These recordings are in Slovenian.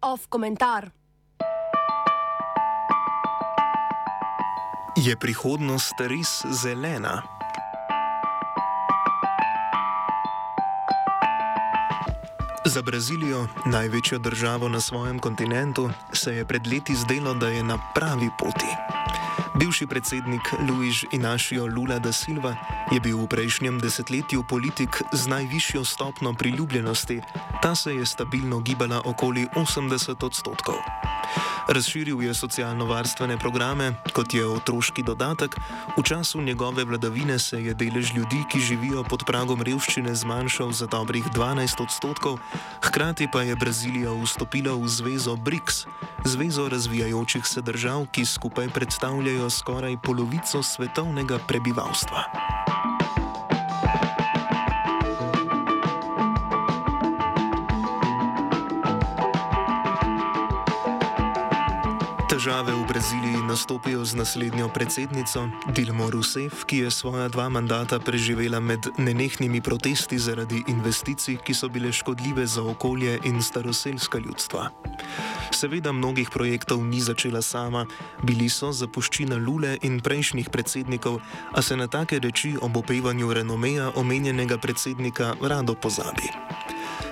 Off komentar. Je prihodnost res zelena? Za Brazilijo, največjo državo na svojem kontinentu, se je pred leti zdelo, da je na pravi poti. Bivši predsednik Luiz Inacio Lula da Silva je bil v prejšnjem desetletju politik z najvišjo stopno priljubljenosti, ta se je stabilno gibala okoli 80 odstotkov. Razširil je socialno-varstvene programe, kot je otroški dodatek, v času njegove vladavine se je delež ljudi, ki živijo pod pragom revščine, zmanjšal za dobrih 12 odstotkov, hkrati pa je Brazilija vstopila v zvezo BRICS, zvezo razvijajočih se držav, ki skupaj predstavljajo skoraj polovico svetovnega prebivalstva. Težave v Braziliji nastopijo z naslednjo predsednico Dilmo Rousseff, ki je svoja dva mandata preživela med nenehnimi protesti zaradi investicij, ki so bile škodljive za okolje in staroseljska ljudstva. Seveda mnogih projektov ni začela sama, bili so zapuščina Lule in prejšnjih predsednikov, a se na take reči ob opevanju renomeja omenjenega predsednika rado pozabi.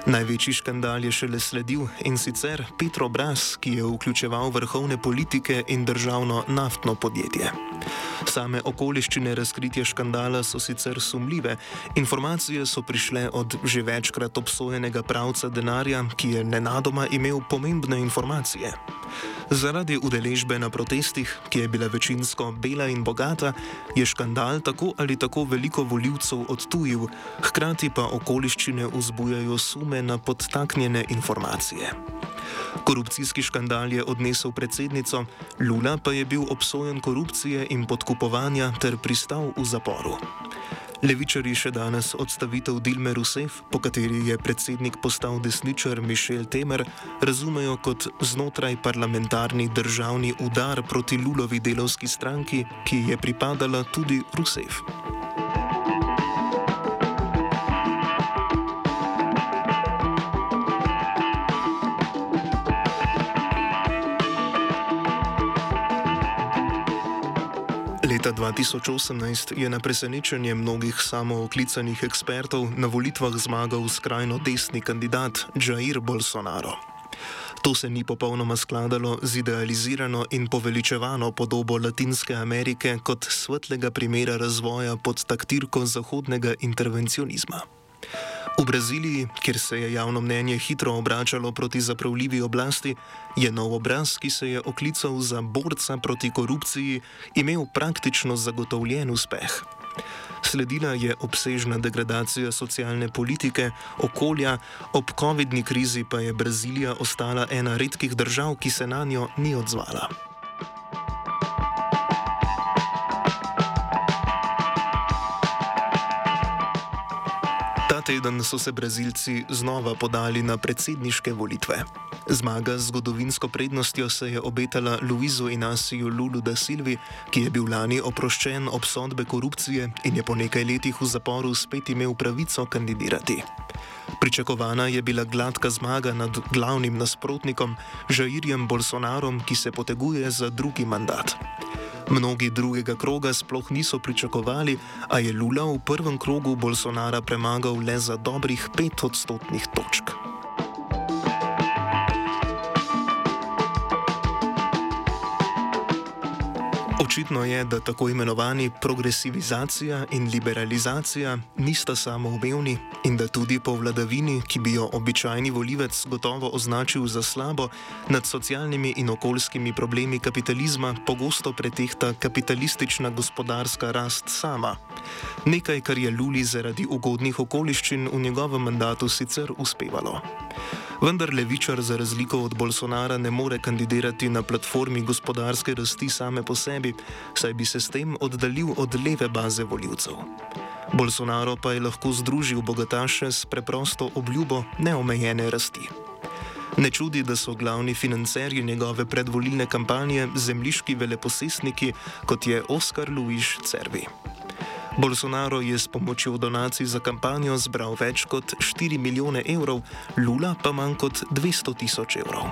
Največji škandal je šele sledil in sicer Petro Bras, ki je vključeval vrhovne politike in državno naftno podjetje. Same okoliščine razkritja škandala so sicer sumljive, informacije so prišle od že večkrat obsojenega pravca denarja, ki je nenadoma imel pomembne informacije. Zaradi udeležbe na protestih, ki je bila večinsko bela in bogata, je škandal tako ali tako veliko voljivcev odtujil, hkrati pa okoliščine vzbujajo sume na podtaknjene informacije. Korupcijski škandal je odnesel predsednico, Lula pa je bil obsojen korupcije in podkupovanja ter pristal v zaporu. Levičari še danes odstavitev Dilme Rousseff, po kateri je predsednik postal desničar Mišel Temer, razumejo kot znotraj parlamentarni državni udar proti Lulovi delovski stranki, ki je pripadala tudi Rousseff. Leta 2018 je na presenečenje mnogih samooklicanih ekspertov na volitvah zmagal skrajno desni kandidat Jair Bolsonaro. To se ni popolnoma skladalo z idealizirano in poveličevano podobo Latinske Amerike kot svetlega primera razvoja pod taktirko zahodnega intervencionizma. V Braziliji, kjer se je javno mnenje hitro obračalo proti zapravljivi oblasti, je nov obraz, ki se je oklical za borca proti korupciji, imel praktično zagotovljen uspeh. Sledila je obsežna degradacija socialne politike, okolja, ob COVID-ni krizi pa je Brazilija ostala ena redkih držav, ki se na njo ni odzvala. Teden so se Brazilci znova podali na predsedniške volitve. Zmaga z zgodovinsko prednostjo se je obetala Luizu Inaciju Lulu da Silvi, ki je bil lani oproščen obsodbe korupcije in je po nekaj letih v zaporu spet imel pravico kandidirati. Pričakovana je bila gladka zmaga nad glavnim nasprotnikom, Žairjem Bolsonarom, ki se poteguje za drugi mandat. Mnogi drugega kroga sploh niso pričakovali, a je Lula v prvem krogu Bolsonara premagal le za dobrih pet odstotnih točk. Očitno je, da tako imenovani progresivizacija in liberalizacija nista samoumevni in da tudi po vladavini, ki bi jo običajni volivec gotovo označil za slabo, nad socialnimi in okoljskimi problemi kapitalizma pogosto pretehta kapitalistična gospodarska rast sama. Nekaj, kar je Luli zaradi ugodnih okoliščin v njegovem mandatu sicer uspevalo. Vendar levičar za razliko od Bolsonara ne more kandidirati na platformi gospodarske rasti same po sebi, saj bi se s tem oddaljil od leve baze voljivcev. Bolsonaro pa je lahko združil bogataše s preprosto obljubo neomejene rasti. Ne čudi, da so glavni financerji njegove predvolilne kampanje zemljiški veleposestniki, kot je Oskar Luiš Cervi. Bolsonaro je s pomočjo donacij za kampanjo zbral več kot 4 milijone evrov, Lula pa manj kot 200 tisoč evrov.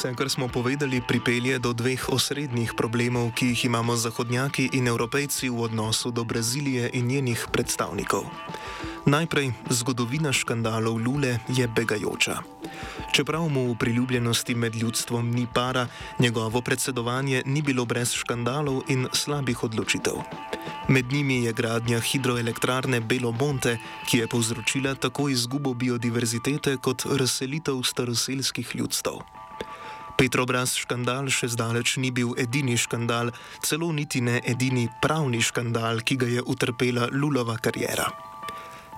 Vse, kar smo povedali, pripelje do dveh osrednjih problemov, ki jih imamo zahodnjaki in evropejci v odnosu do Brazilije in njenih predstavnikov. Najprej, zgodovina škandalov Lule je begajoča. Čeprav mu v priljubljenosti med ljudstvom ni para, njegovo predsedovanje ni bilo brez škandalov in slabih odločitev. Med njimi je gradnja hidroelektrarne Belo Monte, ki je povzročila tako izgubo biodiverzitete kot razselitev staroselskih ljudstv. Petrobras škandal še zdaleč ni bil edini škandal, celo niti ne edini pravni škandal, ki ga je utrpela Lulova karijera.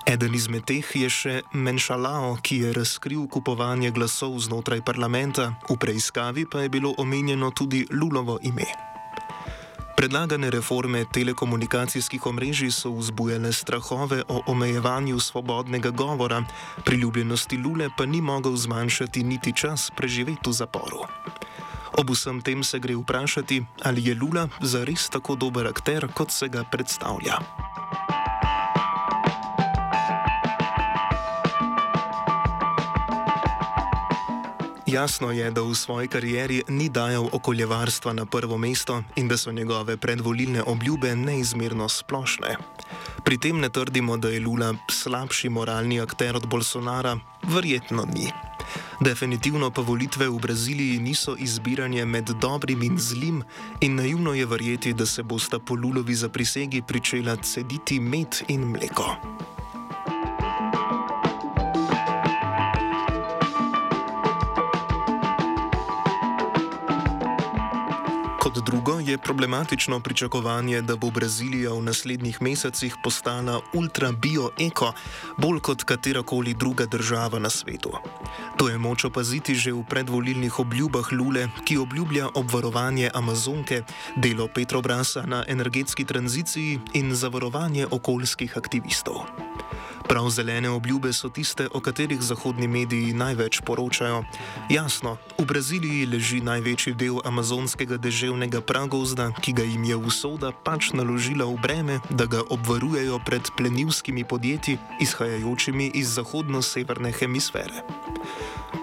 Eden izmed teh je še Menšalao, ki je razkril kupovanje glasov znotraj parlamenta, v preiskavi pa je bilo omenjeno tudi Lulovo ime. Predlagane reforme telekomunikacijskih omrežij so vzbujale strahove o omejevanju svobodnega govora, priljubljenosti Lule pa ni mogel zmanjšati niti čas preživeti v zaporu. Ob vsem tem se gre vprašati, ali je Lula zares tako dober akter, kot se ga predstavlja. Jasno je, da v svoji karieri ni dajal okoljevarstva na prvo mesto in da so njegove predvolilne obljube neizmerno splošne. Pri tem ne trdimo, da je Lula slabši moralni akter od Bolsonara, verjetno ni. Definitivno pa volitve v Braziliji niso izbiranje med dobrim in zlim, in naivno je verjeti, da se bosta po Lulovi zaprisegi pričela cediti med in mleko. Kot drugo je problematično pričakovanje, da bo Brazilija v naslednjih mesecih postala ultra-bio-eko, bolj kot katerakoli druga država na svetu. To je moč opaziti že v predvolilnih obljubah Lule, ki obljublja obvarovanje Amazonke, delo Petrobrasa na energetski tranziciji in zavarovanje okoljskih aktivistov. Prav zelene obljube so tiste, o katerih zahodni mediji največ poročajo. Jasno, v Braziliji leži največji del amazonskega deževnega pragozda, ki ga jim je usoda pač naložila v breme, da ga obvarujejo pred plenilskimi podjetji, izhajajočimi iz zahodno-severne hemisfere.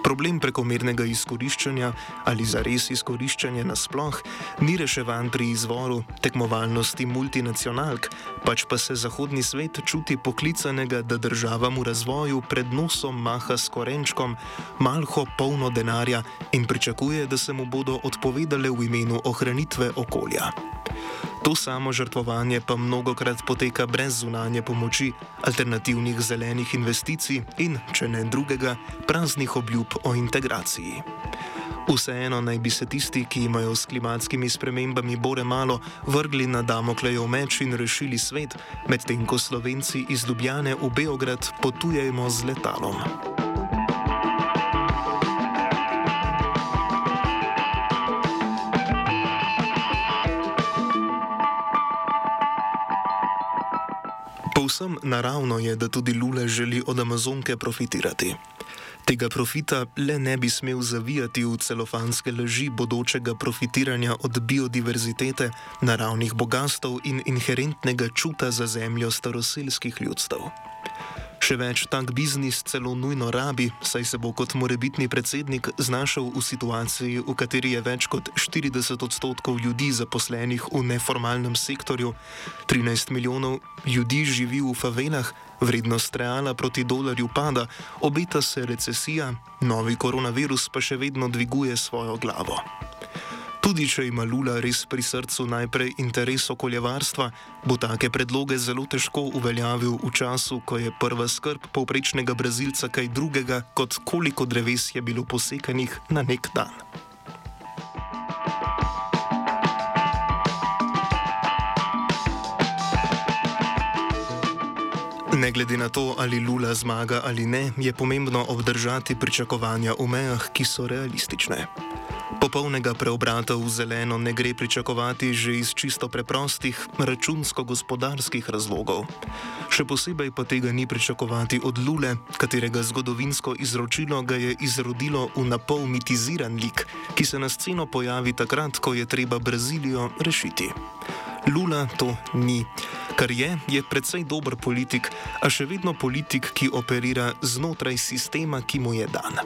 Problem prekomernega izkoriščanja ali zares izkoriščanja nasploh ni reševan pri izvoru tekmovalnosti multinacionalk, pač pa se zahodni svet čuti poklicanega, da državam v razvoju pred nosom maha s korenčkom, malho polno denarja in pričakuje, da se mu bodo odpovedale v imenu ohranitve okolja. To samo žrtvovanje pa mnogokrat poteka brez zunanje pomoči, alternativnih zelenih investicij in, če ne drugega, praznih obljub o integraciji. Vseeno naj bi se tisti, ki imajo s klimatskimi spremembami bore malo, vrgli na Damoklejev meč in rešili svet, medtem ko Slovenci iz Ljubljane v Beograd potujemo z letalom. Povsem naravno je, da tudi Lula želi od Amazonke profitirati. Tega profita le ne bi smel zavijati v celofanske laži bodočega profitiranja od biodiverzitete, naravnih bogastov in inherentnega čuta za zemljo staroselskih ljudstev. Še več, tak biznis celo nujno rabi, saj se bo kot morebitni predsednik znašel v situaciji, v kateri je več kot 40 odstotkov ljudi zaposlenih v neformalnem sektorju, 13 milijonov ljudi živi v favelah, vrednost reala proti dolarju pada, obeta se recesija, novi koronavirus pa še vedno dviguje svojo glavo. Tudi če ima Lula res pri srcu najprej interes okoljevarstva, bo take predloge zelo težko uveljavil v času, ko je prva skrb povprečnega brazilca kaj drugega, kot koliko dreves je bilo posekanih na nek dan. Ne glede na to, ali Lula zmaga ali ne, je pomembno obdržati pričakovanja v mejah, ki so realistične. Popolnega preobrata v zeleno ne gre pričakovati že iz čisto preprostih računsko-gospodarskih razlogov. Še posebej pa tega ni pričakovati od Lule, katerega zgodovinsko izročilo ga je izrodilo v napol mitiziran lik, ki se na sceno pojavi takrat, ko je treba Brazilijo rešiti. Lula to ni. Kar je, je predvsej dober politik, a še vedno politik, ki operira znotraj sistema, ki mu je dan.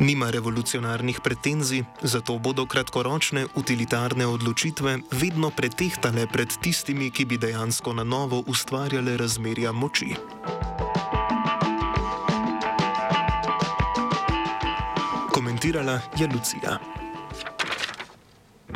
Nima revolucionarnih pretenzij, zato bodo kratkoročne utilitarne odločitve vedno pretehtale pred tistimi, ki bi dejansko na novo ustvarjale razmerja moči. Komentirala je Lucija.